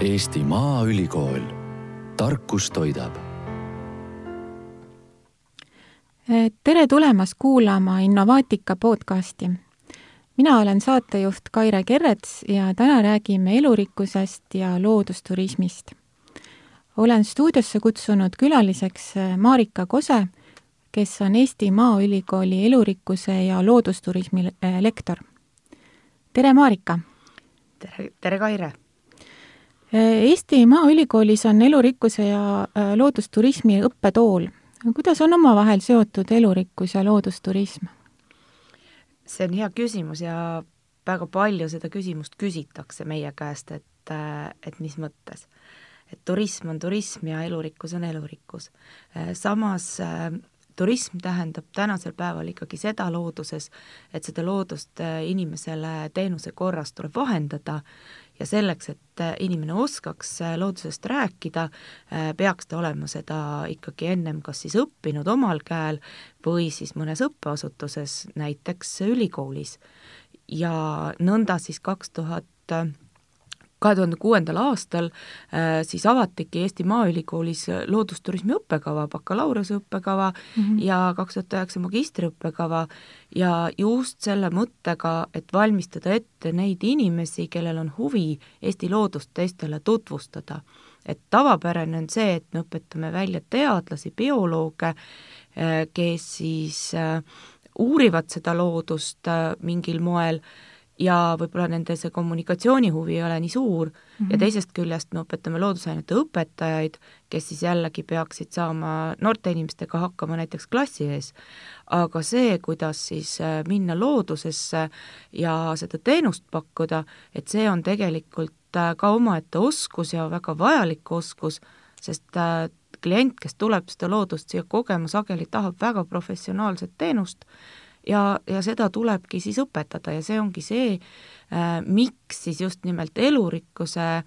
Eesti Maaülikool, tarkus toidab. tere tulemast kuulama Innovaatika podcasti. mina olen saatejuht Kaire Kerrets ja täna räägime elurikkusest ja loodusturismist. olen stuudiosse kutsunud külaliseks Marika Kose, kes on Eesti Maaülikooli elurikkuse ja loodusturismi lektor. tere, Marika! tere, tere, Kaire! Eesti Maaülikoolis on elurikkuse ja äh, loodusturismi õppetool. kuidas on omavahel seotud elurikkus ja loodusturism? see on hea küsimus ja väga palju seda küsimust küsitakse meie käest, et, äh, et mis mõttes. et turism on turism ja elurikkus on elurikkus. Äh, samas turism tähendab tänasel päeval ikkagi seda looduses, et seda loodust inimesele teenuse korras tuleb vahendada ja selleks, et äh, inimene oskaks äh, loodusest rääkida, äh, peaks ta olema seda ikkagi ennem kas siis õppinud omal käel või siis mõnes õppeasutuses, näiteks ülikoolis. ja nõnda siis kaks tuhat kahe tuhande kuuendal aastal äh, siis avatigi Eesti Maaülikoolis loodusturismi õppekava, bakalaureuse õppekava mm -hmm. ja kaks tuhat üheksa magistriõppekava ja just selle mõttega, et valmistada ette neid inimesi, kellel on huvi Eesti loodust teistele tutvustada. et tavapärane on see, et me õpetame välja teadlasi, biolooge, äh, kes siis äh, uurivad seda loodust mingil moel ja võib-olla nende see kommunikatsioonihuvi ei ole nii suur mm -hmm. ja mhm. teisest küljest me õpetame loodusainete õpetajaid, kes siis jällegi peaksid saama noorte inimestega hakkama näiteks klassi ees. aga see, kuidas siis äh, minna loodusesse ja seda teenust pakkuda, et see on tegelikult äh, ka omaette oskus ja väga vajalik oskus, sest äh, klient, kes tuleb seda loodust siia kogema, sageli tahab väga professionaalset teenust ja, ja seda tulebki siis õpetada ja see ongi see äh,, miks siis just nimelt elurikkuse äh,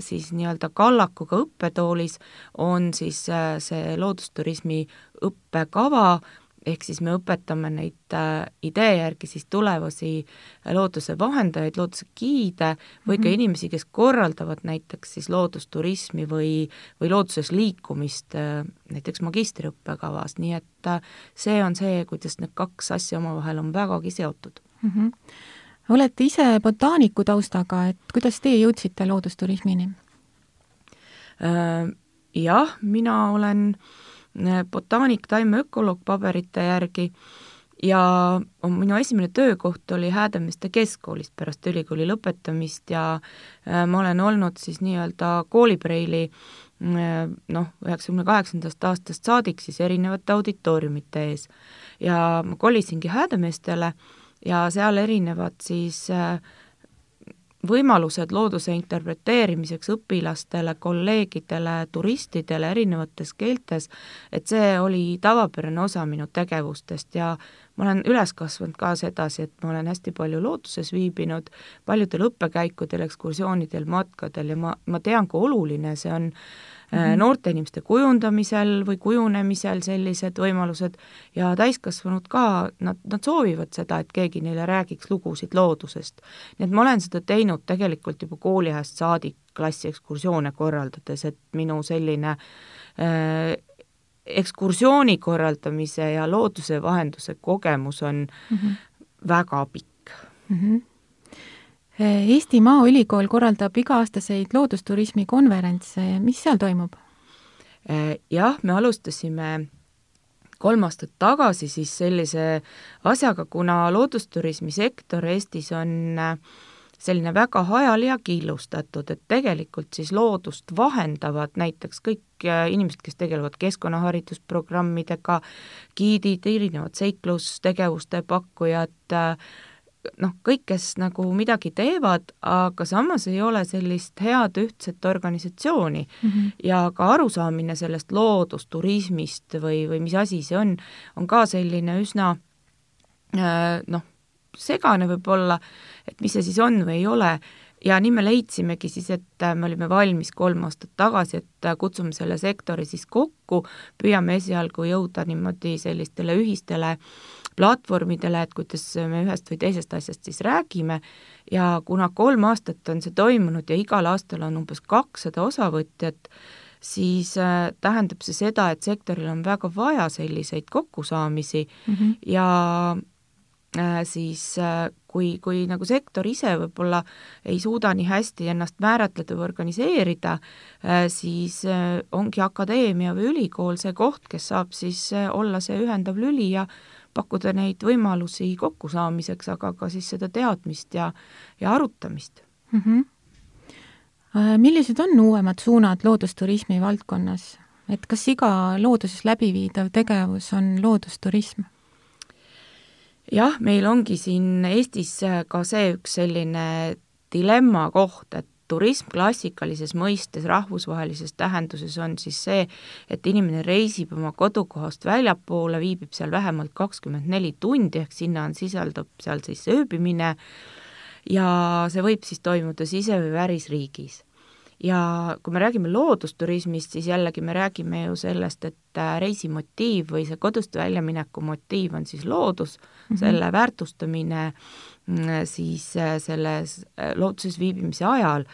siis nii-öelda kallakuga õppetoolis on siis äh, see loodusturismi õppekava, ehk siis me õpetame neid äh, idee järgi siis tulevasi looduse vahendajaid, looduse giide või ka -hmm. inimesi, kes korraldavad näiteks siis loodusturismi või, või looduses liikumist äh, näiteks magistriõppekavas, nii et äh, see on see, kuidas need kaks asja omavahel on vägagi seotud mm. -hmm. olete ise botaaniku taustaga, et kuidas teie jõudsite loodusturismini äh,? Jah, mina olen äh, botaanik, taimeökoloog paberite järgi ja minu esimene töökoht oli Häädemeeste keskkoolis pärast ülikooli lõpetamist ja äh, ma olen olnud siis nii-öelda koolipreili äh, noh, üheksakümne kaheksandast aastast saadik siis erinevate auditooriumite ees. ja ma kolisingi Häädemeestele ja seal erinevad siis äh, võimalused looduse interpreteerimiseks õpilastele, kolleegidele, turistidele erinevates keeltes, et see oli tavapärane osa minu tegevustest ja ma olen üles kasvanud ka sedasi, et ma olen hästi palju looduses viibinud, paljudel õppekäikudel, ekskursioonidel, matkadel ja ma, ma tean, kui oluline see on mm -hmm. noorte inimeste kujundamisel või kujunemisel sellised võimalused ja täiskasvanud ka, nad, nad soovivad seda, et keegi neile räägiks lugusid loodusest. nii et ma olen seda teinud tegelikult juba kooliajast saadik klassiekskursioone korraldades, et minu selline äh, ekskursiooni korraldamise ja looduse vahenduse kogemus on mm -hmm. väga pikk mm. -hmm. Eesti Maaülikool korraldab iga-aastaseid loodusturismi konverentse, mis seal toimub? Äh, jah, me alustasime kolm aastat tagasi siis sellise asjaga, kuna loodusturismi sektor Eestis on äh, selline väga hajali ja killustatud, et tegelikult siis loodust vahendavad näiteks kõik inimesed, kes tegelevad keskkonnaharidusprogrammidega, giidid, erinevad seiklustegevuste pakkujad, äh, noh, kõik, kes nagu midagi teevad, aga samas ei ole sellist head ühtset organisatsiooni mm -hmm. ja ka arusaamine sellest loodusturismist või, või mis asi see on, on ka selline üsna äh, noh, segane võib-olla, et mis see siis on või ei ole, ja nii me leidsimegi siis, et me olime valmis kolm aastat tagasi, et kutsume selle sektori siis kokku, püüame esialgu jõuda niimoodi sellistele ühistele platvormidele, et kuidas me ühest või teisest asjast siis räägime ja kuna kolm aastat on see toimunud ja igal aastal on umbes kakssada osavõtjat, siis äh, tähendab see seda, et sektoril on väga vaja selliseid kokkusaamisi mm -hmm. ja äh, siis äh, kui, kui nagu sektor ise võib-olla ei suuda nii hästi ennast määratleda või organiseerida, siis ongi akadeemia või ülikool see koht, kes saab siis olla see ühendav lüli ja pakkuda neid võimalusi kokkusaamiseks, aga ka siis seda teadmist ja, ja arutamist mm. -hmm millised on uuemad suunad loodusturismi valdkonnas, et kas iga looduses läbiviidav tegevus on loodusturism? jah, meil ongi siin Eestis ka see üks selline dilemma koht, et turism klassikalises mõistes, rahvusvahelises tähenduses on siis see, et inimene reisib oma kodukohast väljapoole, viibib seal vähemalt kakskümmend neli tundi, ehk sinna on, sisaldub seal siis ööbimine, ja see võib siis toimuda sise- või välisriigis. ja kui me räägime loodusturismist, siis jällegi me räägime ju sellest, et äh, reisimotiiv või see kodust väljamineku motiiv on siis loodus mm, -hmm. selle väärtustamine siis äh, selles äh, looduses viibimise ajal.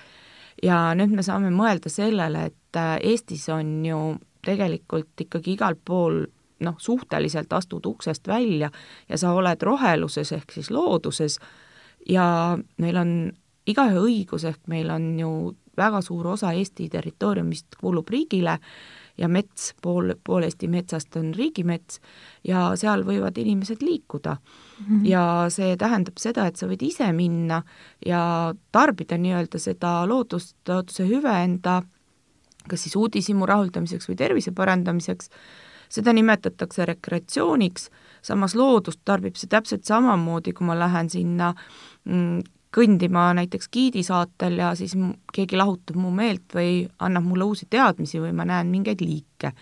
ja nüüd me saame mõelda sellele, et Eestis on ju tegelikult ikkagi igal pool noh, suhteliselt astud uksest välja ja sa oled roheluses ehk siis looduses ja meil on igaühe õigus, ehk meil on ju väga suur osa Eesti territooriumist kuulub riigile ja mets, pool, pool Eesti metsast on riigimets ja seal võivad inimesed liikuda mm. -hmm. ja see tähendab seda, et sa võid ise minna ja tarbida nii-öelda seda loodust, looduse hüve enda kas siis uudishimu rahuldamiseks või tervise parandamiseks, seda nimetatakse rekreatsiooniks, samas loodust tarbib see täpselt samamoodi, kui ma lähen sinna mm, kõndima näiteks giidi saatel ja siis keegi lahutab mu meelt või annab mulle uusi teadmisi või ma näen mingeid liike.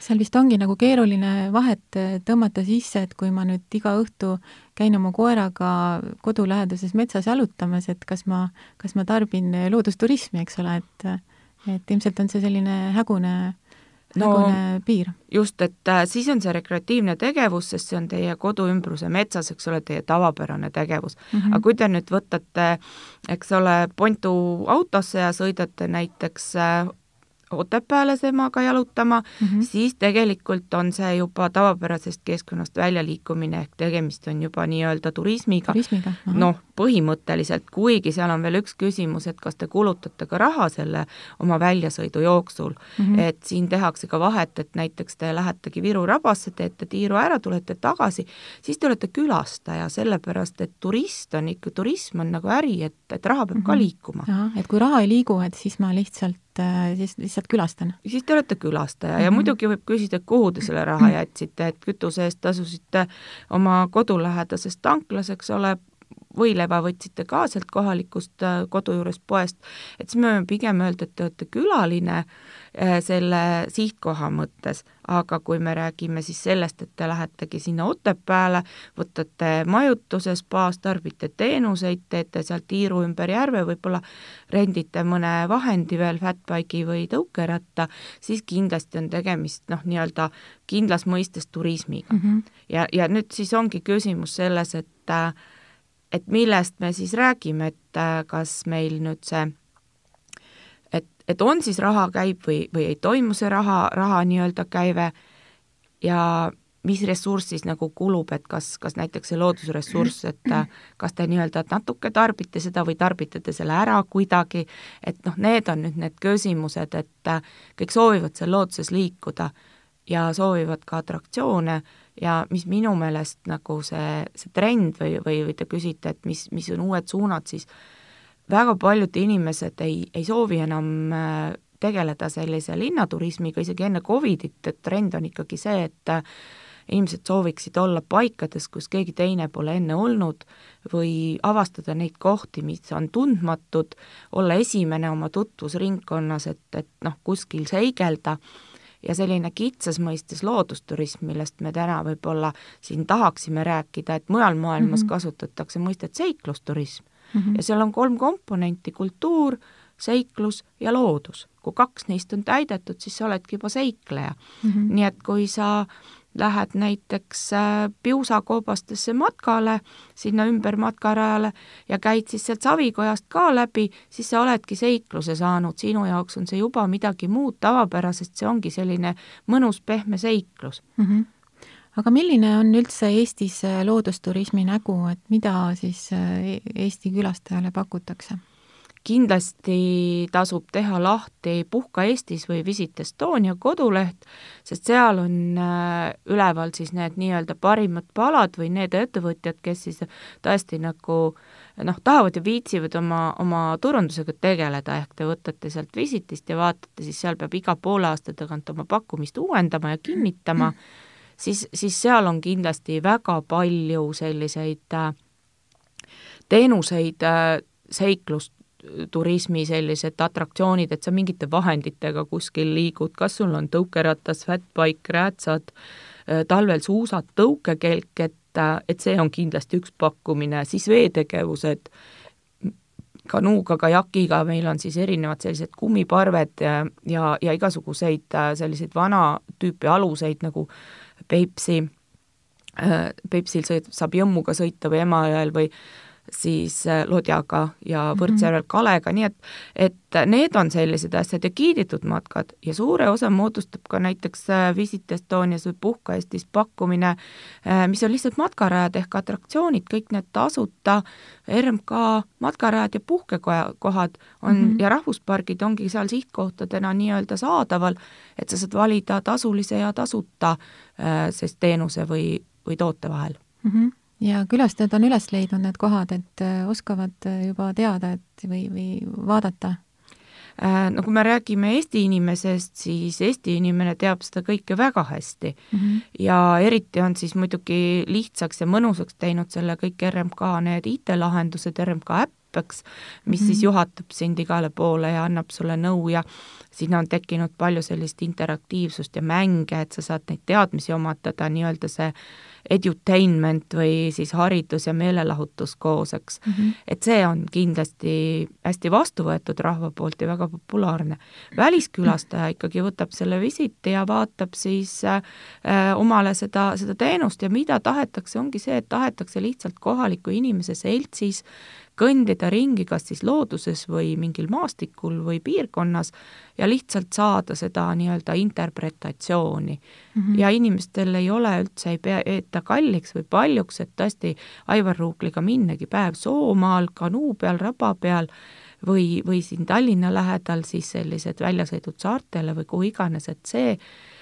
seal vist ongi nagu keeruline vahet tõmmata sisse, et kui ma nüüd iga õhtu käin oma koeraga kodulähedases metsas jalutamas, et kas ma, kas ma tarbin loodusturismi, eks ole, et et ilmselt on see selline hägune no piir. just, et äh, siis on see rekreatiivne tegevus, sest see on teie kodu ümbruse metsas, eks ole, teie tavapärane tegevus mm. -hmm. aga kui te nüüd võtate, eks ole, Pontu autosse ja sõidate näiteks äh, Otepääle temaga jalutama mm, -hmm. siis tegelikult on see juba tavapärasest keskkonnast väljaliikumine, ehk tegemist on juba nii-öelda turismiga, turismiga.. noh, põhimõtteliselt, kuigi seal on veel üks küsimus, et kas te kulutate ka raha selle oma väljasõidu jooksul mm, -hmm. et siin tehakse ka vahet, et näiteks te lähetegi Viru rabasse, teete tiiru ära, tulete tagasi, siis te olete külastaja, sellepärast et turist on ikka, turism on nagu äri, et, et raha peab mm -hmm. ka mhm. liikuma. et kui raha ei liigu, et siis ma lihtsalt äh, siis lihtsalt külastan? siis te olete külastaja mm -hmm. ja muidugi võib küsida, et kuhu te selle raha jätsite, et kütuse eest tasusite oma kodulähedasest tanklas, eks ole, võileiva võtsite ka sealt kohalikust äh, kodu juurest poest, et siis me võime pigem öelda, et te olete külaline äh, selle sihtkoha mõttes, aga kui me räägime siis sellest, et te lähetegi sinna Otepääle, võtate majutuse spaas, tarbite teenuseid, teete seal tiiru ümber järve, võib-olla rendite mõne vahendi veel, fatbike'i või tõukeratta, siis kindlasti on tegemist noh, nii-öelda kindlas mõistes turismiga mm. -hmm. ja, ja nüüd siis ongi küsimus selles, et äh, et millest me siis räägime, et äh, kas meil nüüd see, et, et on siis raha käib või, või ei toimu see raha, raha nii-öelda käive ja mis ressurss siis nagu kulub, et kas, kas näiteks see loodusressurss, et äh, kas te nii-öelda natuke tarbite seda või tarbite te selle ära kuidagi, et noh, need on nüüd need küsimused, et äh, kõik soovivad seal looduses liikuda ja soovivad ka atraktsioone ja mis minu meelest nagu see, see trend või, või, või te küsite, et mis, mis on uued suunad, siis väga paljud inimesed ei, ei soovi enam äh, tegeleda sellise linnaturismiga, isegi enne Covidit, et trend on ikkagi see, et äh, inimesed sooviksid olla paikades, kus keegi teine pole enne olnud või avastada neid kohti, mis on tundmatud, olla esimene oma tutvusringkonnas, et, et noh, kuskil seigelda ja selline kitsas mõistes loodusturism, millest me täna võib-olla siin tahaksime rääkida, et mujal maailmas mm -hmm. kasutatakse mõistet seiklusturism mm -hmm. ja seal on kolm komponenti, kultuur, seiklus ja loodus. kui kaks neist on täidetud, siis sa oledki juba seikleja mm. -hmm. nii et kui sa lähed näiteks äh, Piusakoobastesse matkale, sinna ümber matkarajale ja käid siis sealt Savikojast ka läbi, siis sa oledki seikluse saanud, sinu jaoks on see juba midagi muud tavapärasest, see ongi selline mõnus pehme seiklus mm. -hmm aga milline on üldse Eestis äh, loodusturismi nägu, et mida siis äh, Eesti külastajale pakutakse? Kindlasti tasub teha lahti Puhka Eestis või Visit Estonia koduleht, sest seal on äh, üleval siis need nii-öelda parimad palad või need ettevõtjad, kes siis tõesti nagu noh, tahavad ja viitsivad oma, oma turundusega tegeleda, ehk te võtate sealt Visitist ja vaatate, siis seal peab iga poole aasta tagant oma pakkumist uuendama ja kinnitama, siis, siis seal on kindlasti väga palju selliseid äh, teenuseid, äh, seiklust, turismi sellised atraktsioonid, et sa mingite vahenditega kuskil liigud, kas sul on tõukeratas, fatbike, räätsad, äh, talvel suusad, tõukekelk, et, äh, et see on kindlasti üks pakkumine, siis veetegevused, kanuuga, kajakiga, meil on siis erinevad sellised kummiparved ja, ja, ja igasuguseid äh, selliseid vana tüüpi aluseid nagu Peipsi, Peipsil sõit-, saab Jõmmuga sõita või Emajõel või siis äh, Lodjaga ja mhm. Võrtsjärvel Kalega, nii et, et need on sellised asjad ja kiidetud matkad ja suure osa moodustab ka näiteks äh, Visit Estonias või Puhka Eestis pakkumine, äh, mis on lihtsalt matkarajad ehk atraktsioonid, kõik need tasuta RMK matkarajad ja puhkekohad on mm -hmm. ja rahvuspargid ongi seal sihtkohtadena nii-öelda saadaval, et sa saad valida tasulise ja tasuta siis teenuse või, või toote vahel mm. -hmm ja külastajad on üles leidnud need kohad, et äh, oskavad äh, juba teada, et või, või vaadata? Äh, no kui me räägime Eesti inimesest, siis Eesti inimene teab seda kõike väga hästi mm. -hmm. ja eriti on siis muidugi lihtsaks ja mõnusaks teinud selle kõik RMK need IT-lahendused, RMK äpp, õppeks, mis mm -hmm. siis mhm. juhatab sind igale poole ja annab sulle nõu ja sinna on tekkinud palju sellist interaktiivsust ja mänge, et sa saad neid teadmisi omatada, nii-öelda see edutainment või siis haridus ja meelelahutus koos, eks mm. -hmm. et see on kindlasti hästi vastu võetud rahva poolt ja väga populaarne. väliskülastaja ikkagi võtab selle visiti ja vaatab siis äh, omale seda, seda teenust ja mida tahetakse, ongi see, et tahetakse lihtsalt kohaliku inimese seltsis kõndida ringi kas siis looduses või mingil maastikul või piirkonnas ja lihtsalt saada seda nii-öelda interpretatsiooni mm. -hmm. ja inimestel ei ole üldse, ei peeta kalliks või paljuks, et tõesti Aivar Ruukliga minnagi päev Soomaal, kanuu peal, raba peal või, või siin Tallinna lähedal siis sellised väljasõidud saartele või kuhu iganes, et see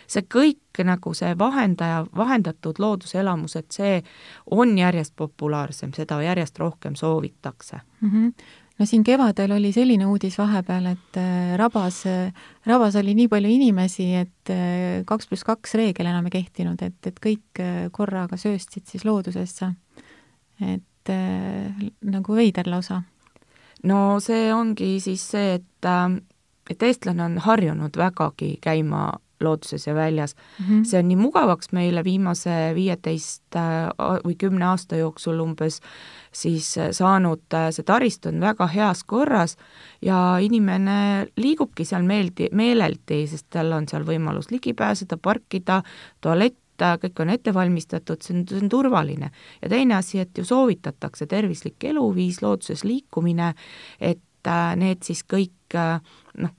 see kõik nagu see vahendaja, vahendatud looduselamus, et see on järjest populaarsem, seda järjest rohkem soovitakse mm. -hmm no siin kevadel oli selline uudis vahepeal, et äh, rabas, rabas oli nii palju inimesi, et äh, kaks pluss kaks reegel enam ei kehtinud, et, et kõik äh, korraga sööstsid siis loodusesse. et nagu veider lausa. no see ongi siis see, et et eestlane on harjunud vägagi käima looduses ja väljas mm. -hmm. see on nii mugavaks meile viimase viieteist äh, või kümne aasta jooksul umbes siis äh, saanud, äh, see taristu on väga heas korras ja inimene liigubki seal meeldi, meeleldi, sest tal on seal võimalus ligi pääseda, parkida, tualett, kõik on ette valmistatud, see on, see on turvaline. ja teine asi, et ju soovitatakse tervislik eluviis, looduses liikumine, et need siis kõik noh,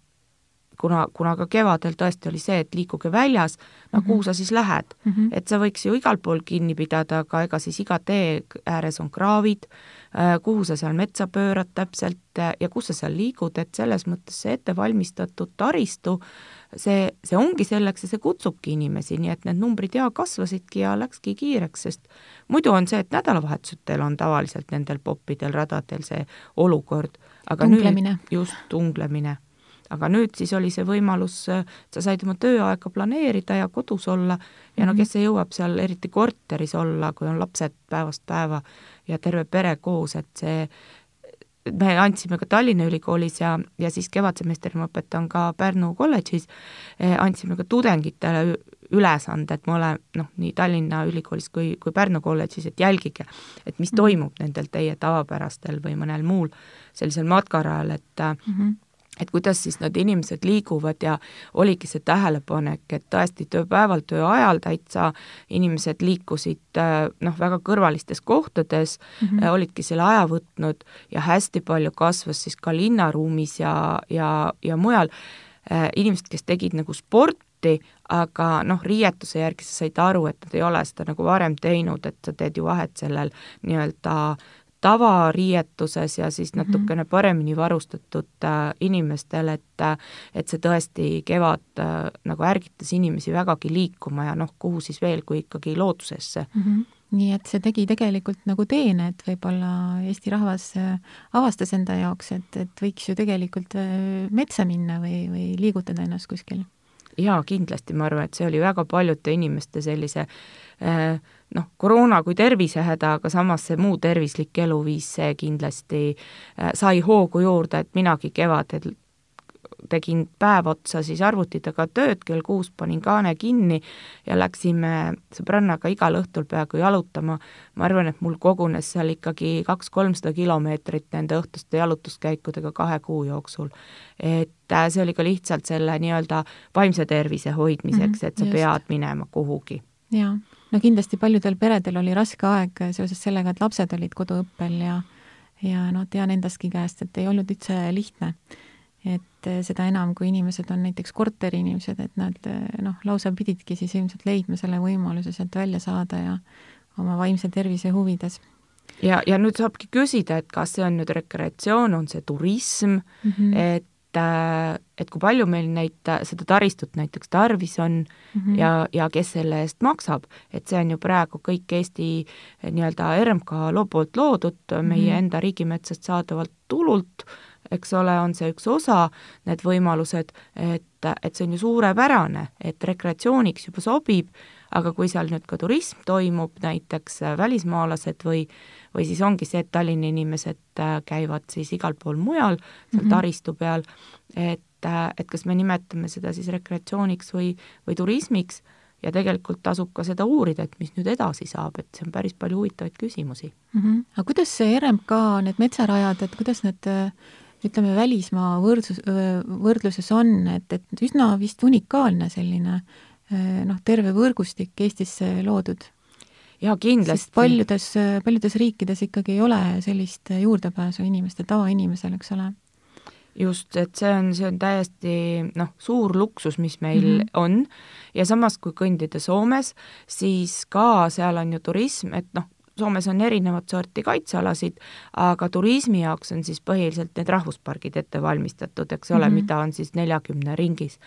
kuna, kuna ka kevadel tõesti oli see, et liikuge väljas, no mm -hmm. kuhu sa siis lähed mm. -hmm. et sa võiks ju igal pool kinni pidada, aga ega siis iga tee ääres on kraavid, äh, kuhu sa seal metsa pöörad täpselt ja kus sa seal liigud, et selles mõttes see ettevalmistatud taristu, see, see ongi selleks ja see kutsubki inimesi, nii et need numbrid jaa, kasvasidki ja läkski kiireks, sest muidu on see, et nädalavahetusetel on tavaliselt nendel poppidel radadel see olukord, aga tunglemine. nüüd just tunglemine aga nüüd siis oli see võimalus, sa said oma tööaega planeerida ja kodus olla ja no mhm. kes jõuab seal eriti korteris olla, kui on lapsed päevast päeva ja terve pere koos, et see me andsime ka Tallinna Ülikoolis ja, ja siis kevadsemestri ma õpetan ka Pärnu kolledžis eh,, andsime ka tudengitele ülesanded mõle, noh, nii Tallinna Ülikoolis kui, kui Pärnu kolledžis, et jälgige, et mis -hmm. toimub nendel teie tavapärastel või mõnel muul sellisel matkarajal, et mm -hmm et kuidas siis need inimesed liiguvad ja oligi see tähelepanek, et tõesti tööpäeval, tööajal täitsa inimesed liikusid äh, noh, väga kõrvalistes kohtades mm, -hmm. olidki selle aja võtnud ja hästi palju kasvas siis ka linnaruumis ja, ja, ja mujal äh, inimesed, kes tegid nagu sporti, aga noh, riietuse järgi sa said aru, et nad ei ole seda nagu varem teinud, et sa teed ju vahet sellel nii-öelda tavariietuses ja siis mhm. natukene paremini varustatud äh, inimestel, et äh, et see tõesti kevad äh, nagu ärgitas inimesi vägagi liikuma ja noh, kuhu siis veel, kui ikkagi loodusesse mm. -hmm nii et see tegi tegelikult nagu teene, et võib-olla Eesti rahvas avastas enda jaoks, et, et võiks ju tegelikult metsa minna või, või liigutada ennast kuskil. Jaa, kindlasti, ma arvan, et see oli väga paljude inimeste sellise äh, noh, koroona kui tervisehäda, aga samas see muu tervislik eluviis, see kindlasti äh, sai hoogu juurde, et minagi kevadel tegin päev otsa siis arvuti taga tööd, kell kuus panin kaane kinni ja läksime sõbrannaga igal õhtul peaaegu jalutama. ma arvan, et mul kogunes seal ikkagi kaks-kolmsada kilomeetrit nende õhtuste jalutuskäikudega kahe kuu jooksul. et äh, see oli ka lihtsalt selle nii-öelda vaimse tervise hoidmiseks, et sa Just. pead minema kuhugi. jaa no kindlasti paljudel peredel oli raske aeg seoses sellega, et lapsed olid koduõppel ja ja no tean endastki käest, et ei olnud üldse lihtne. Et seda enam, kui inimesed on näiteks korteriinimesed, et nad noh, lausa pididki siis ilmselt leidma selle võimaluse sealt välja saada ja oma vaimse tervise huvides ja, ja nüüd saabki küsida, et kas see on nüüd rekreatsioon, on see turism mm, -hmm. et et, et kui palju meil neid, seda taristut näiteks tarvis on mm -hmm. ja, ja kes selle eest maksab, et see on ju praegu kõik Eesti nii-öelda RMK loo poolt loodud mm -hmm. meie enda riigimetsast saadavalt tulult, eks ole, on see üks osa, need võimalused, et, et see on ju suurepärane, et rekreatsiooniks juba sobib, aga kui seal nüüd ka turism toimub, näiteks välismaalased või või siis ongi see, et Tallinna inimesed äh, käivad siis igal pool mujal, seal mm -hmm. taristu peal, et, et kas me nimetame seda siis rekreatsiooniks või, või turismiks ja tegelikult tasub ka seda uurida, et mis nüüd edasi saab, et see on päris palju huvitavaid küsimusi mm. -hmm. aga kuidas see RMK, need metsarajad, et kuidas need ütleme, välismaa võrdsus, võrdluses on, et, et üsna vist unikaalne selline noh, terve võrgustik Eestisse loodud jaa, kindlasti. paljudes, paljudes riikides ikkagi ei ole sellist juurdepääsu inimestel, tavainimesel, eks ole. just, et see on, see on täiesti noh, suur luksus, mis meil mm -hmm. on ja samas, kui kõndida Soomes, siis ka seal on ju turism, et noh, Soomes on erinevat sorti kaitsealasid, aga turismi jaoks on siis põhiliselt need rahvuspargid ette valmistatud, eks ole mm, -hmm. mida on siis neljakümne ringis.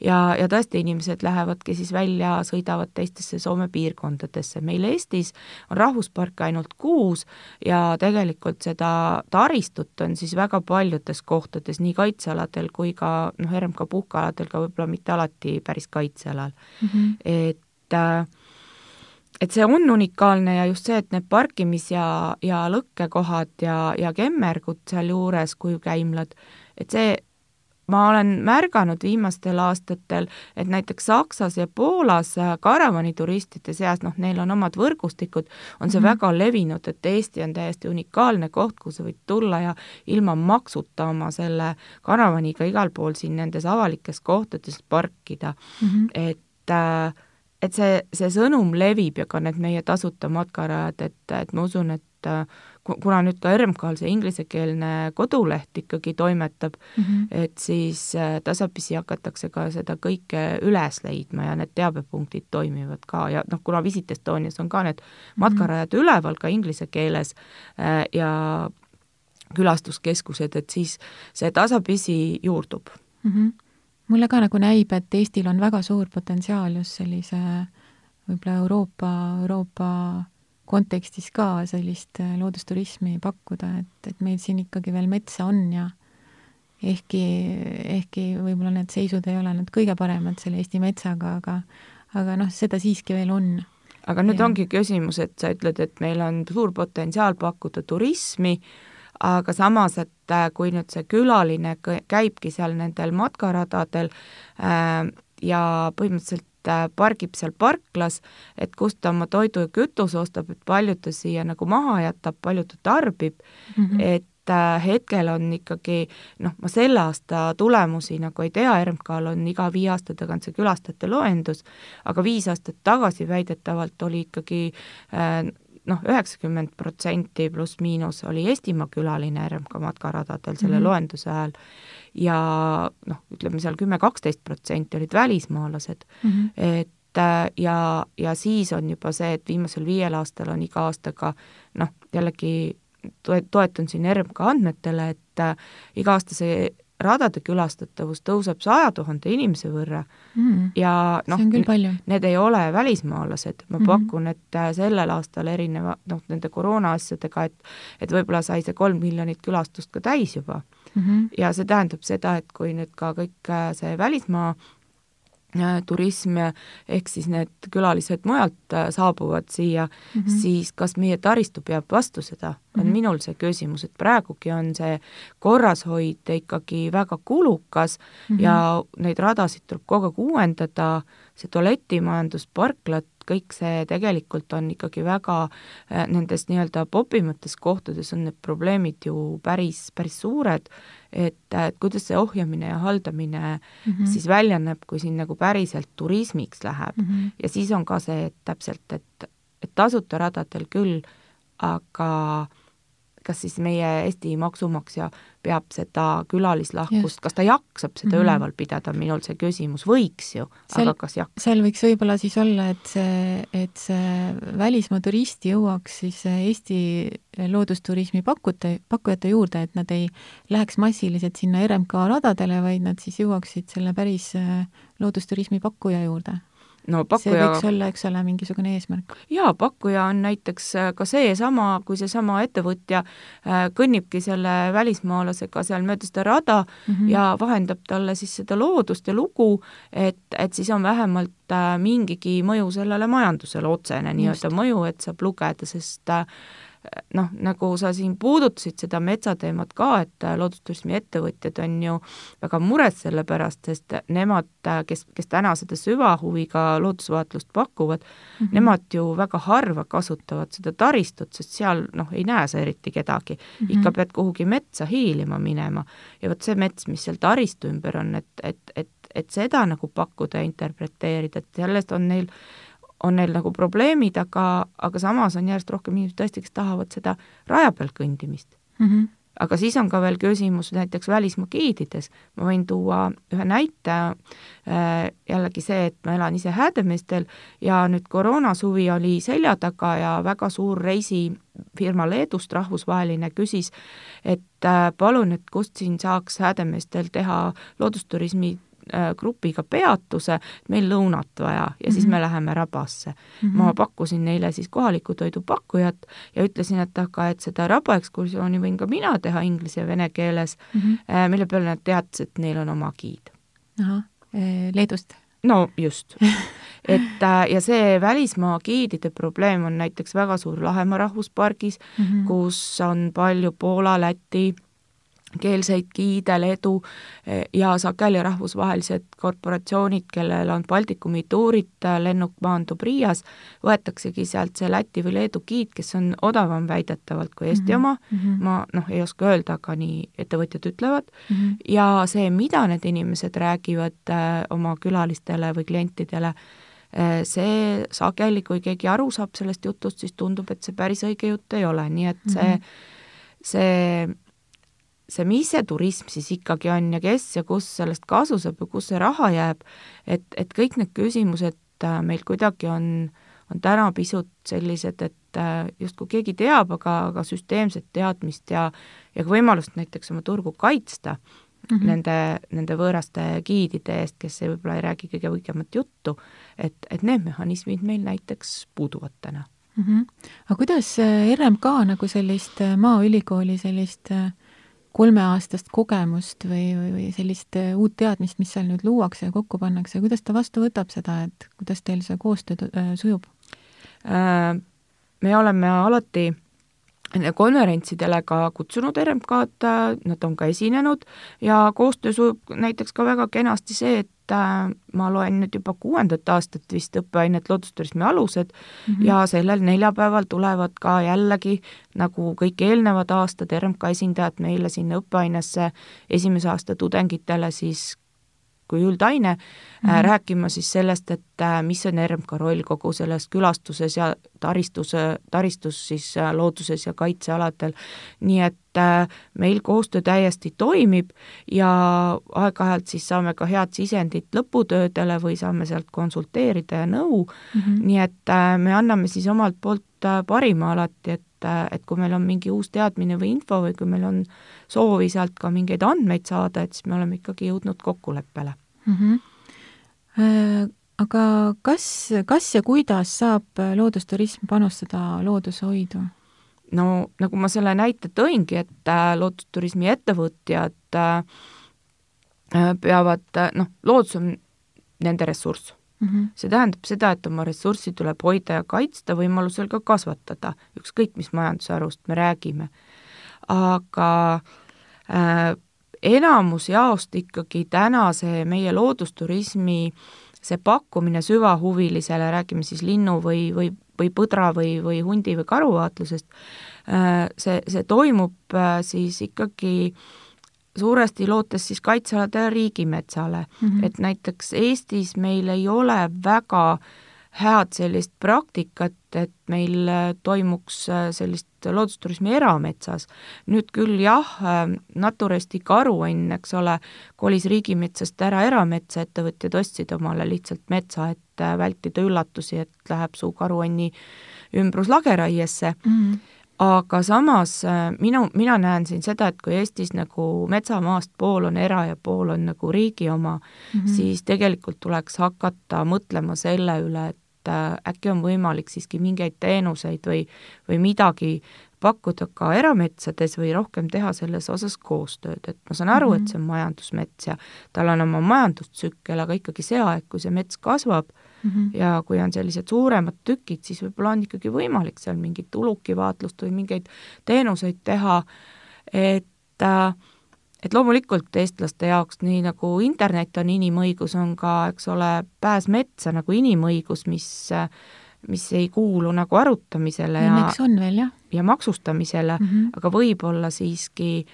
ja, ja tõesti, inimesed lähevadki siis välja, sõidavad teistesse Soome piirkondadesse, meil Eestis on rahvusparke ainult kuus ja tegelikult seda taristut on siis väga paljudes kohtades, nii kaitsealadel kui ka noh, RMK puhkealadel ka võib-olla mitte alati päris kaitsealal mm. -hmm. et äh, et see on unikaalne ja just see, et need parkimis- ja, ja lõkkekohad ja, ja kemmergud sealjuures, kuivkäimlad, et see, ma olen märganud viimastel aastatel, et näiteks Saksas ja Poolas karavanituristide seas, noh, neil on omad võrgustikud, on see mm -hmm. väga levinud, et Eesti on täiesti unikaalne koht, kuhu sa võid tulla ja ilma maksuta oma selle karavaniga igal pool siin nendes avalikes kohtades parkida mm, -hmm. et äh, et see, see sõnum levib ja ka need meie tasuta matkarajad, et, et ma usun, et äh, kuna nüüd ka RMK-l see inglisekeelne koduleht ikkagi toimetab mm, -hmm. et siis äh, tasapisi hakatakse ka seda kõike üles leidma ja need teabepunktid toimivad ka ja noh, kuna Visit Estonias on ka need matkarajad mm -hmm. üleval ka inglise keeles äh, ja külastuskeskused, et siis see tasapisi juurdub mm. -hmm mulle ka nagu näib, et Eestil on väga suur potentsiaal just sellise võib-olla Euroopa, Euroopa kontekstis ka sellist äh, loodusturismi pakkuda, et, et meil siin ikkagi veel metsa on ja ehkki, ehkki võib-olla need seisud ei ole nüüd kõige paremad selle Eesti metsaga, aga aga noh, seda siiski veel on. aga nüüd ja. ongi küsimus, et sa ütled, et meil on suur potentsiaal pakkuda turismi, aga samas, et äh, kui nüüd see külaline käibki seal nendel matkaradadel äh, ja põhimõtteliselt äh, pargib seal parklas, et kust ta oma toidu ja kütuse ostab, et palju ta siia nagu maha jätab, palju ta tarbib mm, -hmm. et äh, hetkel on ikkagi noh, ma selle aasta tulemusi nagu ei tea, RMK-l on iga viie aasta tagant see külastajate loendus, aga viis aastat tagasi väidetavalt oli ikkagi äh, noh, üheksakümmend protsenti pluss-miinus oli Eestimaa külaline RMK matkaradadel selle mm -hmm. loenduse ajal ja noh, ütleme seal kümme-kaksteist protsenti olid välismaalased mm, -hmm. et äh, ja, ja siis on juba see, et viimasel viiel aastal on iga aastaga noh, jällegi toetun siin RMK andmetele, et äh, iga aasta see radade külastatavus tõuseb saja tuhande inimese võrra mm. ja noh, need ei ole välismaalased, ma mm -hmm. pakun, et äh, sellel aastal erineva noh, nende koroona asjadega, et et võib-olla sai see kolm miljonit külastust ka täis juba mm. -hmm. ja see tähendab seda, et kui nüüd ka kõik äh, see välismaa Äh, turism ehk siis need külalised mujalt saabuvad siia mm, -hmm. siis kas meie taristu peab vastu seda, on mm -hmm. minul see küsimus, et praegugi on see korrashoid ikkagi väga kulukas mm -hmm. ja neid radasid tuleb kogu aeg uuendada, see tualetimajandus, parklad, kõik see tegelikult on ikkagi väga äh, nendes nii-öelda popimates kohtades on need probleemid ju päris, päris suured et, et kuidas see ohjamine ja haldamine mm -hmm. siis välja näeb, kui siin nagu päriselt turismiks läheb mm. -hmm. ja siis on ka see, et täpselt, et, et tasuta radadel küll, aga kas siis meie Eesti maksumaksja peab seda külalislahkust, kas ta jaksab seda mm -hmm. üleval pidada, on minul see küsimus, võiks ju, aga kas jaksab? seal võiks võib-olla siis olla, et see, et see välismaa turist jõuaks siis Eesti loodusturismi pakkute, pakkujate juurde, et nad ei läheks massiliselt sinna RMK radadele, vaid nad siis jõuaksid selle päris loodusturismi pakkuja juurde no pakkuja see võiks olla, eks ole, mingisugune eesmärk? jaa, pakkuja on näiteks äh, ka seesama, kui seesama ettevõtja äh, kõnnibki selle välismaalasega seal mööda seda rada mm -hmm. ja vahendab talle siis seda loodust ja lugu, et, et siis on vähemalt äh, mingigi mõju sellele majandusele, otsene nii-öelda mõju, et saab lugeda, sest äh, noh, nagu sa siin puudutasid seda metsateemat ka, et loodusturismi ettevõtjad on ju väga mures selle pärast, sest nemad, kes, kes täna seda süvahuviga loodusvaatlust pakuvad mm, -hmm. nemad ju väga harva kasutavad seda taristut, sest seal noh, ei näe sa eriti kedagi mm. -hmm. ikka pead kuhugi metsa hiilima minema ja vot see mets, mis seal taristu ümber on, et, et, et, et seda nagu pakkuda ja interpreteerida, et sellest on neil on neil nagu probleemid, aga, aga samas on järjest rohkem inimesi tõesti, kes tahavad seda raja peal kõndimist mm. -hmm. aga siis on ka veel küsimus näiteks välismaa giidides, ma võin tuua ühe näite äh,, jällegi see, et ma elan ise Häädemeestel ja nüüd koroonasuvi oli selja taga ja väga suur reisifirma Leedust, rahvusvaheline, küsis, et äh, palun, et kust siin saaks Häädemeestel teha loodusturismi grupiga peatuse, meil lõunat vaja ja mm -hmm. siis me mhm. läheme rabasse mm. -hmm. ma pakkusin neile siis kohalikku toidupakkujat ja ütlesin, et aga et seda rabaekskursiooni võin ka mina teha inglise ja vene keeles mm, -hmm. mille peale nad teadsid, et neil on oma giid. ahah, Leedust? no just et äh, ja see välismaa giidide probleem on näiteks väga suur Lahemaa rahvuspargis mm, -hmm. kus on palju Poola, Läti keelseid giide, Leedu eh, ja sageli rahvusvahelised korporatsioonid, kellel on Baltikumi tuurid, lennuk maandub Riias, võetaksegi sealt see Läti või Leedu giid, kes on odavam väidetavalt kui Eesti mm -hmm. oma mm, -hmm. ma noh, ei oska öelda, aga nii ettevõtjad ütlevad mm, -hmm. ja see, mida need inimesed räägivad äh, oma külalistele või klientidele äh,, see sageli, kui keegi aru saab sellest jutust, siis tundub, et see päris õige jutt ei ole, nii et see mm, -hmm. see see, mis see turism siis ikkagi on ja kes ja kus sellest kasu saab ja kus see raha jääb, et, et kõik need küsimused äh, meil kuidagi on, on täna pisut sellised, et äh, justkui keegi teab, aga, aga süsteemset teadmist ja, ja ka võimalust näiteks oma turgu kaitsta mm -hmm. nende, nende võõraste giidide eest, kes võib-olla ei räägi kõige õigemat juttu, et, et need mehhanismid meil näiteks puuduvad täna mm. -hmm. aga kuidas äh, RMK nagu sellist Maaülikooli sellist äh, kolmeaastast kogemust või, või, või sellist äh, uut teadmist, mis seal nüüd luuakse ja kokku pannakse, kuidas ta vastu võtab seda, et kuidas teil see koostöö äh, sujub? Äh, me oleme alati konverentsidele ka kutsunud RMK-d, nad on ka esinenud ja koostöö sujub näiteks ka väga kenasti see, et ma loen nüüd juba kuuendat aastat vist õppeainet loodusturismi alused mm -hmm. ja sellel neljapäeval tulevad ka jällegi, nagu kõik eelnevad aastad, RMK esindajad meile sinna õppeainesse esimese aasta tudengitele siis kui üldaine mm, -hmm. rääkima siis sellest, et äh, mis on RMK roll kogu selles külastuses ja taristuse, taristus siis äh, looduses ja kaitsealadel. nii et meil koostöö täiesti toimib ja aeg-ajalt siis saame ka head sisendit lõputöödele või saame sealt konsulteerida ja nõu mm, -hmm. nii et me anname siis omalt poolt parima alati, et et kui meil on mingi uus teadmine või info või kui meil on soovi sealt ka mingeid andmeid saada, et siis me oleme ikkagi jõudnud kokkuleppele mm. -hmm. Aga kas, kas ja kuidas saab loodusturism panustada loodushoidu? No nagu ma selle näite tõingi, et äh, loodusturismi ettevõtjad äh, peavad, noh, loodus on nende ressurss mm. -hmm. see tähendab seda, et oma ressurssi tuleb hoida ja kaitsta, võimalusel ka kasvatada, ükskõik mis majandusharust me räägime. aga äh, enamus jaost ikkagi täna see meie loodusturismi see pakkumine süvahuvilisele, räägime siis linnu või, või, või põdra või, või hundi või karuvaatlusest, äh, see, see toimub äh, siis ikkagi suuresti lootes siis kaitsealadele riigimetsale mm, -hmm. et näiteks Eestis meil ei ole väga head sellist praktikat, et meil äh, toimuks sellist loodusturismi erametsas. nüüd küll jah, Naturesti karuõnn, eks ole, kolis riigimetsast ära erametsa, ettevõtjad ostsid omale lihtsalt metsa, et vältida üllatusi, et läheb su karuõnni ümbrus lageraiesse mm. -hmm aga samas minu, mina näen siin seda, et kui Eestis nagu metsamaast pool on era ja pool on nagu riigi oma mm, -hmm. siis tegelikult tuleks hakata mõtlema selle üle, et et äh, äkki on võimalik siiski mingeid teenuseid või, või midagi pakkuda ka erametsades või rohkem teha selles osas koostööd, et ma saan aru mm, -hmm. et mhm. see on majandusmets ja tal on oma majandustsükkel, aga ikkagi see aeg, kui see mets kasvab mm -hmm. ja kui on sellised suuremad tükid, siis võib-olla on ikkagi võimalik seal mingit ulukivaatlust või mingeid teenuseid teha, et äh, et loomulikult eestlaste jaoks, nii nagu internet on inimõigus, on ka, eks ole, pääs metsa nagu inimõigus, mis mis ei kuulu nagu arutamisele ja õnneks on veel, jah. ja maksustamisele mm, -hmm. aga võib-olla siiski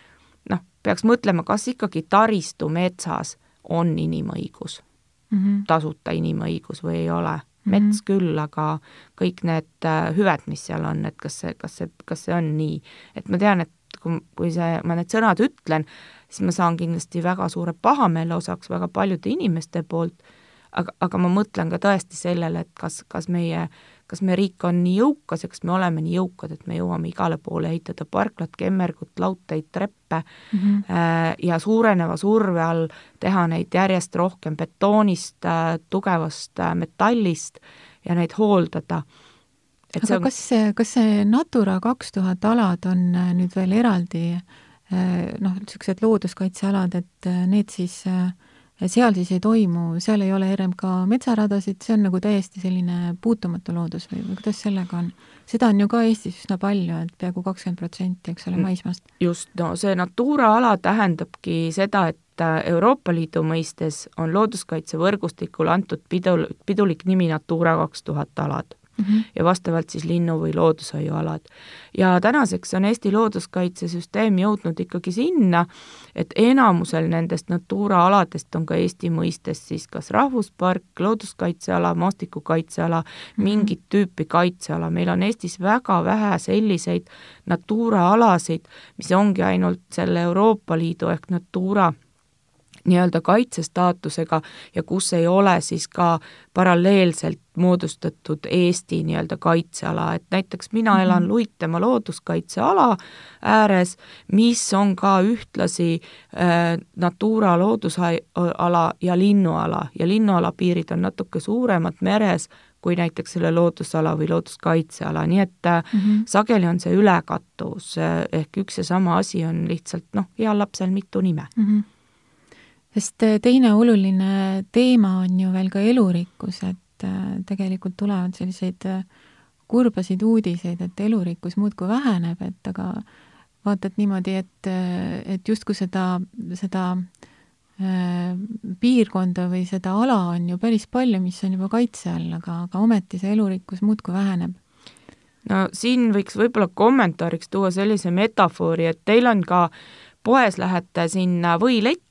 noh, peaks mõtlema, kas ikkagi taristu metsas on inimõigus mm, -hmm. tasuta inimõigus või ei ole. mets mm -hmm. küll, aga kõik need äh, hüved, mis seal on, et kas see, kas see, kas see on nii, et ma tean, et kui, kui see, ma need sõnad ütlen, siis ma saan kindlasti väga suure pahameele osaks väga paljude inimeste poolt, aga, aga ma mõtlen ka tõesti sellele, et kas, kas meie, kas meie riik on nii jõukas ja kas me oleme nii jõukad, et me jõuame igale poole ehitada parklat, kemmergut, lautaid, treppe mm -hmm. ja suureneva surve all teha neid järjest rohkem betoonist, äh, tugevast äh, metallist ja neid hooldada et aga on... kas kas see Natura kaks tuhat alad on nüüd veel eraldi äh, Äh, noh, niisugused looduskaitsealad, et äh, need siis, äh, seal siis ei toimu, seal ei ole RMK metsaradasid, see on nagu täiesti selline puutumatu loodus või, või kuidas sellega on? seda on ju ka Eestis üsna palju, et peaaegu kakskümmend protsenti, eks ole, mm. maismaast. just, no see Natura ala tähendabki seda, et Euroopa Liidu mõistes on looduskaitsevõrgustikule antud pidul, pidulik nimi Natura kaks tuhat alad mm -hmm. ja vastavalt siis linnu- või loodushoiualad. ja tänaseks on Eesti looduskaitsesüsteem jõudnud ikkagi sinna, et enamusel nendest Natura aladest on ka Eesti mõistes siis kas rahvuspark, looduskaitseala, maastikukaitseala mm, -hmm. mingit tüüpi kaitseala, meil on Eestis väga vähe selliseid Natura alasid, mis ongi ainult selle Euroopa Liidu ehk Natura nii-öelda kaitsestaatusega ja kus ei ole siis ka paralleelselt moodustatud Eesti nii-öelda kaitseala, et näiteks mina mhm. elan Luitemaa looduskaitseala ääres, mis on ka ühtlasi äh, Natura loodusala ja linnuala ja linnuala piirid on natuke suuremad meres kui näiteks selle loodusala või looduskaitseala, nii et mm -hmm. sageli on see ülekattuvus, äh, ehk üks ja sama asi on lihtsalt noh, heal lapsel mitu nime mm. -hmm sest äh, teine oluline teema on ju veel ka elurikkus, et äh, tegelikult tulevad selliseid äh, kurbasid uudiseid, et elurikkus muudkui väheneb, et aga vaatad niimoodi, et, et justkui seda, seda piirkonda või seda ala on ju päris palju, mis on juba kaitse all, aga, aga ometi see elurikkus muudkui väheneb. no siin võiks võib-olla kommentaariks tuua sellise metafoori, et teil on ka poes lähete sinna võiletti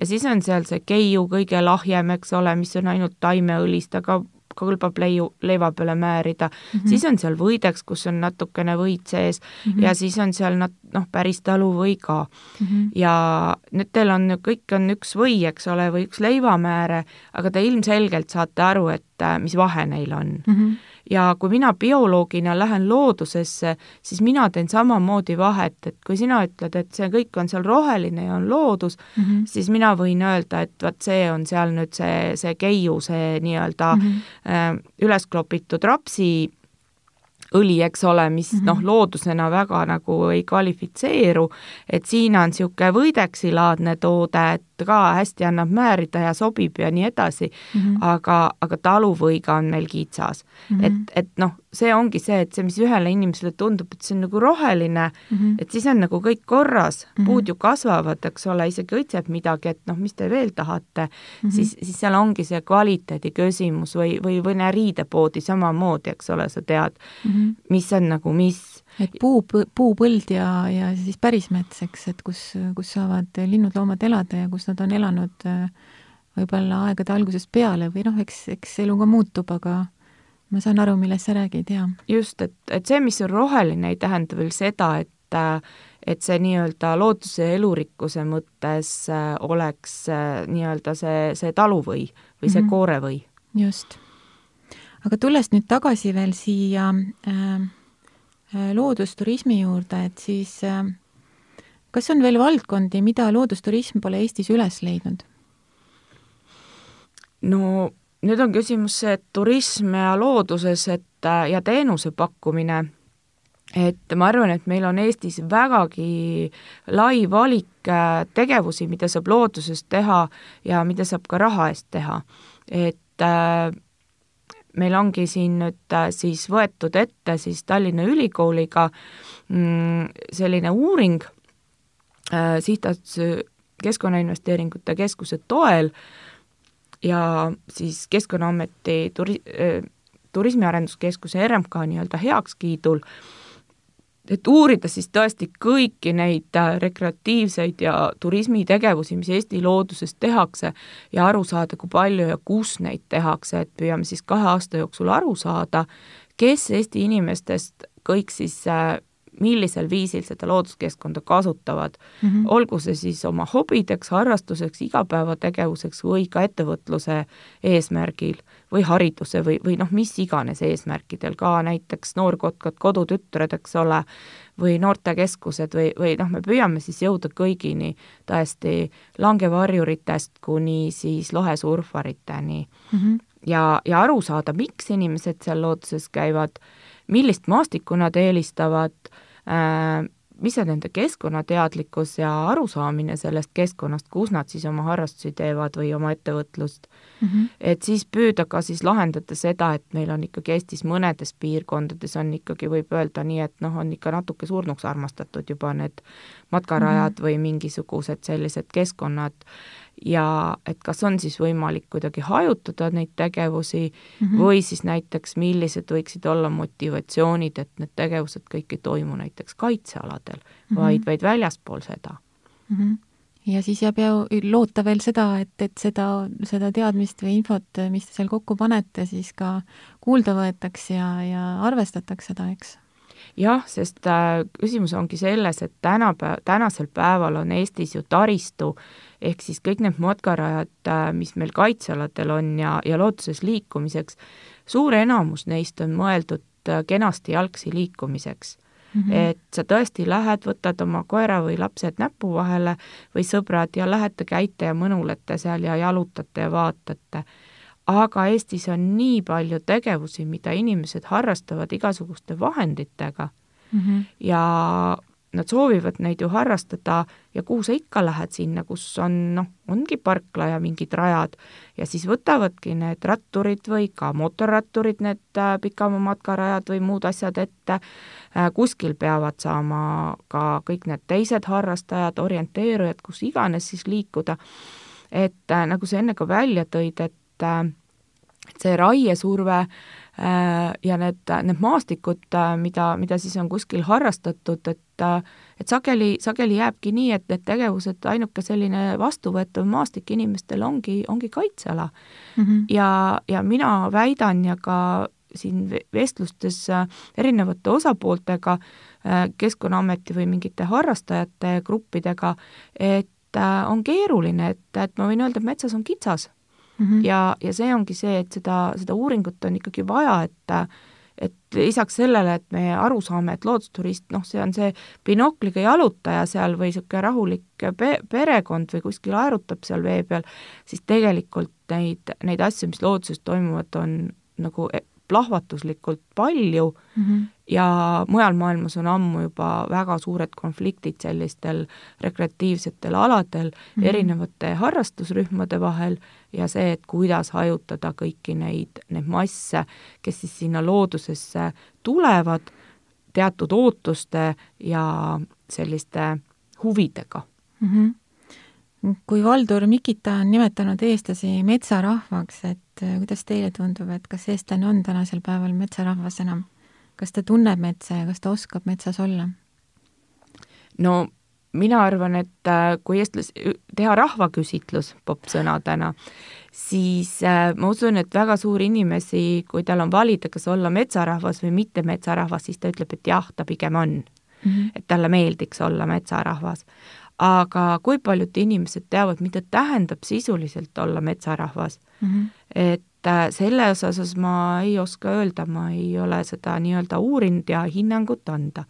ja siis on seal see keiu kõige lahjem, eks ole, mis on ainult taimeõlist, aga kõlbab leiu, leiva peale määrida mm, -hmm. siis on seal võideks, kus on natukene võid sees mm -hmm. ja siis on seal nat-, noh, päris taluvõi ka mm. -hmm. ja nüüd teil on, kõik on üks või, eks ole, või üks leivamääre, aga te ilmselgelt saate aru, et mis vahe neil on mm. -hmm ja kui mina bioloogina lähen loodusesse, siis mina teen samamoodi vahet, et kui sina ütled, et see kõik on seal roheline ja on loodus mm, -hmm. siis mina võin öelda, et vot see on seal nüüd see, see keiu, see nii-öelda mm -hmm. üles klopitud rapsi õli, eks ole, mis mm -hmm. noh, loodusena väga nagu ei kvalifitseeru, et siin on niisugune võideksilaadne toode, et ka hästi annab määrida ja sobib ja nii edasi mm, -hmm. aga, aga taluvõiga on meil kitsas mm. -hmm. et, et noh, see ongi see, et see, mis ühele inimesele tundub, et see on nagu roheline mm, -hmm. et siis on nagu kõik korras mm, -hmm. puud ju kasvavad, eks ole, isegi õitseb midagi, et noh, mis te veel tahate mm, -hmm. siis, siis seal ongi see kvaliteedi küsimus või, või, või riidepoodi samamoodi, eks ole, sa tead mm, -hmm. mis on nagu mis et puu, puupõld ja, ja siis pärismets, eks, et kus, kus saavad linnud-loomad elada ja kus nad on elanud äh, võib-olla aegade algusest peale või noh, eks, eks elu ka muutub, aga ma saan aru, millest sa räägid, jaa. just, et, et see, mis on roheline, ei tähenda veel seda, et et see nii-öelda looduse ja elurikkuse mõttes äh, oleks äh, nii-öelda see, see taluvõi või see mm -hmm. koorevõi. just. aga tulles nüüd tagasi veel siia äh, Äh, loodusturismi juurde, et siis äh, kas on veel valdkondi, mida loodusturism pole Eestis üles leidnud? no nüüd on küsimus see, et turism ja looduses, et äh, ja teenuse pakkumine, et ma arvan, et meil on Eestis vägagi lai valik tegevusi, mida saab looduses teha ja mida saab ka raha eest teha. et meil ongi siin nüüd äh, siis võetud ette siis Tallinna Ülikooliga mm, selline uuring äh, sihtasutuse Keskkonnainvesteeringute Keskuse toel ja siis Keskkonnaameti turi-, äh, Turismiarenduskeskuse RMK nii-öelda heakskiidul. äh, et uurida siis tõesti kõiki neid äh, rekreatiivseid ja turismitegevusi, mis Eesti looduses tehakse ja aru saada, kui palju ja kus neid tehakse, et püüame siis kahe aasta jooksul aru saada, kes Eesti inimestest kõik siis äh, millisel viisil seda looduskeskkonda kasutavad mm, -hmm. olgu see siis oma hobideks, harrastuseks, igapäevategevuseks või ka ettevõtluse eesmärgil või hariduse või, või noh, mis iganes eesmärkidel, ka näiteks noorkotkad, kodutütred, eks ole, või noortekeskused või, või noh, me püüame siis jõuda kõigini tõesti langevarjuritest kuni siis lohesurfariteni mm. -hmm. ja, ja aru saada, miks inimesed seal looduses käivad, millist maastikku nad eelistavad mis on nende keskkonnateadlikkus ja arusaamine sellest keskkonnast, kus nad siis oma harrastusi teevad või oma ettevõtlust mm. -hmm. et siis püüda ka siis lahendada seda, et meil on ikkagi Eestis mõnedes piirkondades on ikkagi, võib öelda nii, et noh, on ikka natuke surnuks armastatud juba need matkarajad mm -hmm. või mingisugused sellised keskkonnad ja et kas on siis võimalik kuidagi hajutada neid tegevusi mm -hmm. või siis näiteks millised võiksid olla motivatsioonid, et need tegevused kõik ei toimu näiteks kaitsealadel mm, -hmm. vaid, vaid väljaspool seda mm. -hmm ja siis jääb ju loota veel seda, et, et seda, seda teadmist või infot, mis te seal kokku panete, siis ka kuulda võetakse ja, ja arvestatakse seda, eks? Jah, sest äh, küsimus ongi selles, et tänapäev, tänasel päeval on Eestis ju taristu ehk siis kõik need matkarajad, äh, mis meil kaitsealadel on ja, ja looduses liikumiseks, suur enamus neist on mõeldud äh, kenasti jalgsi liikumiseks mm. -hmm. et sa tõesti lähed, võtad oma koera või lapsed näpu vahele või sõbrad ja lähete, käite ja mõnulete seal ja jalutate ja vaatate. Aga Eestis on nii palju tegevusi, mida inimesed harrastavad igasuguste vahenditega mm -hmm. ja nad soovivad neid ju harrastada ja kuhu sa ikka lähed sinna, kus on noh, ongi parkla ja mingid rajad ja siis võtavadki need ratturid või ka mootorratturid need äh, pikama matkarajad või muud asjad ette äh,. kuskil peavad saama ka kõik need teised harrastajad, orienteerujad, kus iganes siis liikuda et äh, nagu sa enne ka välja tõid, et et see raiesurve äh, ja need, need maastikud, äh, mida, mida siis on kuskil harrastatud, et äh, et sageli, sageli jääbki nii, et need tegevused, ainuke selline vastuvõetav maastik inimestel ongi, ongi kaitseala mm. -hmm. ja, ja mina väidan ja ka siin vestlustes erinevate osapooltega, Keskkonnaameti või mingite harrastajate gruppidega, et on keeruline, et, et ma võin öelda, et metsas on kitsas mm. -hmm. ja, ja see ongi see, et seda, seda uuringut on ikkagi vaja, et et lisaks sellele, et me aru saame, et loodusturist, noh, see on see binokliga jalutaja seal või niisugune rahulik pe-, perekond või kuskil aerutab seal vee peal, siis tegelikult neid, neid asju, mis looduses toimuvad, on nagu e-, plahvatuslikult palju mm -hmm. ja mujal maailmas on ammu juba väga suured konfliktid sellistel rekreatiivsetel aladel mm -hmm. erinevate harrastusrühmade vahel ja see, et kuidas hajutada kõiki neid, neid masse, kes siis sinna loodusesse tulevad teatud ootuste ja selliste huvidega mm. -hmm kui Valdur Mikita on nimetanud eestlasi metsarahvaks, et äh, kuidas teile tundub, et kas eestlane on tänasel päeval metsarahvas enam? kas ta tunneb metsa ja kas ta oskab metsas olla? no mina arvan, et äh, kui eestlas-, teha rahvaküsitlus popp-sõnadena, siis äh, ma usun, et väga suur inimesi, kui tal on valida, kas olla metsarahvas või mitte metsarahvas, siis ta ütleb, et jah, ta pigem on mm. -hmm. et talle meeldiks olla metsarahvas aga kui paljud inimesed teavad, mida tähendab sisuliselt olla metsarahvas mm. -hmm. et äh, selle osas ma ei oska öelda, ma ei ole seda nii-öelda uurinud ja hinnangut anda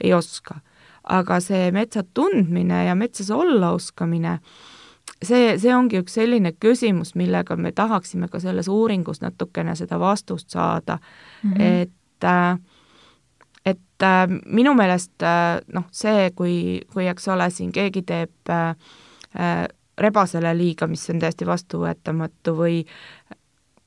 ei oska. Aga see metsa tundmine ja metsas olla oskamine, see, see ongi üks selline küsimus, millega me tahaksime ka selles uuringus natukene seda vastust saada mm, -hmm. et äh, et äh, minu meelest äh, noh, see, kui, kui eks ole, siin keegi teeb äh, äh, rebasele liiga, mis on täiesti vastuvõetamatu või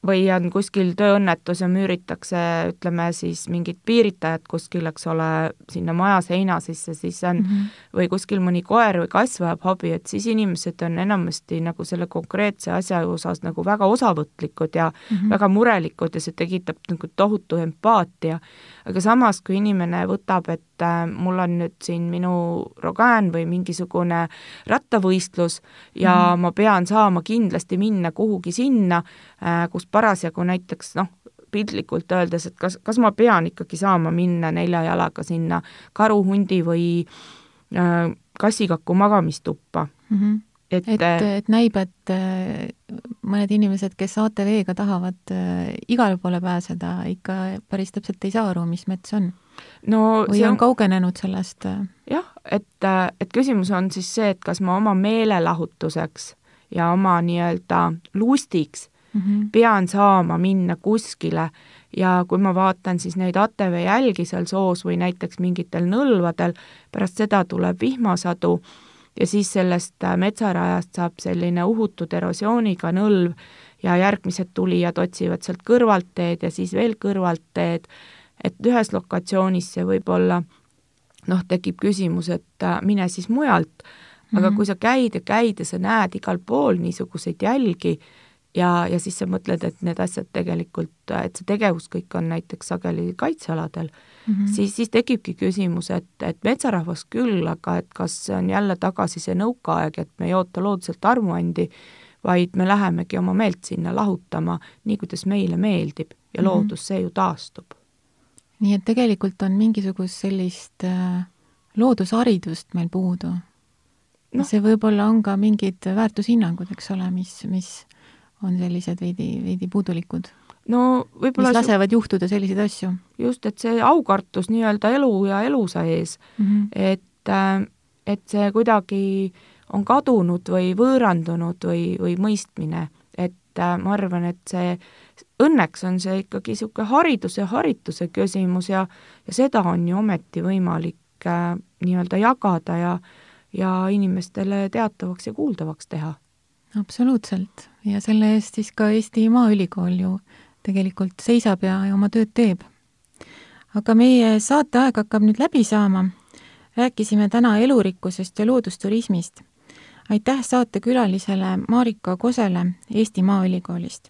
või on kuskil tööõnnetus ja müüritakse, ütleme siis mingid piiritajad kuskil, eks ole, sinna maja seina sisse, siis on mm, -hmm. või kuskil mõni koer või kass vajab abi, et siis inimesed on enamasti nagu selle konkreetse asja osas nagu väga osavõtlikud ja mm -hmm. väga murelikud ja see tekitab nagu tohutu empaatia. Aga samas, kui inimene võtab, et äh, mul on nüüd siin minu rogään või mingisugune rattavõistlus ja mm ma pean saama kindlasti minna kuhugi sinna äh,, kus parasjagu näiteks noh, piltlikult öeldes, et kas, kas ma pean ikkagi saama minna nelja jalaga sinna karu, hundi või äh, kassikakku magamistuppa mm. -hmm. Et, et, äh, et näib, et äh, mõned inimesed, kes ATV-ga tahavad äh, igale poole pääseda, ikka päris täpselt ei saa aru, mis mets on. no või on, on kaugenenud sellest? Jah, et, et küsimus on siis see, et kas ma oma meelelahutuseks ja oma nii-öelda lustiks mm -hmm. pean saama minna kuskile ja kui ma vaatan siis neid ATV jälgi seal soos või näiteks mingitel nõlvadel, pärast seda tuleb vihmasadu ja siis sellest äh, metsarajast saab selline uhutud erosiooniga nõlv ja järgmised tulijad otsivad sealt kõrvalteed ja siis veel kõrvalteed, et ühes lokatsioonis see võib-olla noh, tekib küsimus, et äh, mine siis mujalt, aga mm -hmm. kui sa käid ja käid ja sa näed igal pool niisuguseid jälgi, ja, ja siis sa mõtled, et need asjad tegelikult, et see tegevus kõik on näiteks sageli kaitsealadel mm, -hmm. siis, siis tekibki küsimus, et, et metsarahvas küll, aga et kas see on jälle tagasi see nõukaaeg, et me ei oota looduselt armuandi, vaid me lähemegi oma meelt sinna lahutama, nii kuidas meile meeldib ja mhm. loodus mm, -hmm. see ju taastub. nii et tegelikult on mingisugust sellist äh, loodusharidust meil puudu no.. see võib-olla on ka mingid väärtushinnangud, eks ole, mis, mis on sellised veidi, veidi puudulikud? no võib-olla mis lasevad juhtuda selliseid asju? just, et see aukartus nii-öelda elu ja elusa ees mm, -hmm. et, äh, et see kuidagi on kadunud või võõrandunud või, või mõistmine, et äh, ma arvan, et see, õnneks on see ikkagi niisugune hariduse ja harituse küsimus ja, ja seda on ju ometi võimalik äh, nii-öelda jagada ja, ja inimestele teatavaks ja kuuldavaks teha absoluutselt ja selle eest siis ka Eesti Maaülikool ju tegelikult seisab ja, ja oma tööd teeb. aga meie saateaeg hakkab nüüd läbi saama. rääkisime täna elurikkusest ja loodusturismist. aitäh saatekülalisele Marika Kosele Eesti Maaülikoolist.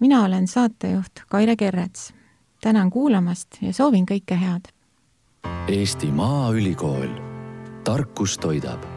mina olen saatejuht Kaire Kerrets. tänan kuulamast ja soovin kõike head. Eesti Maaülikool, tarkust hoidab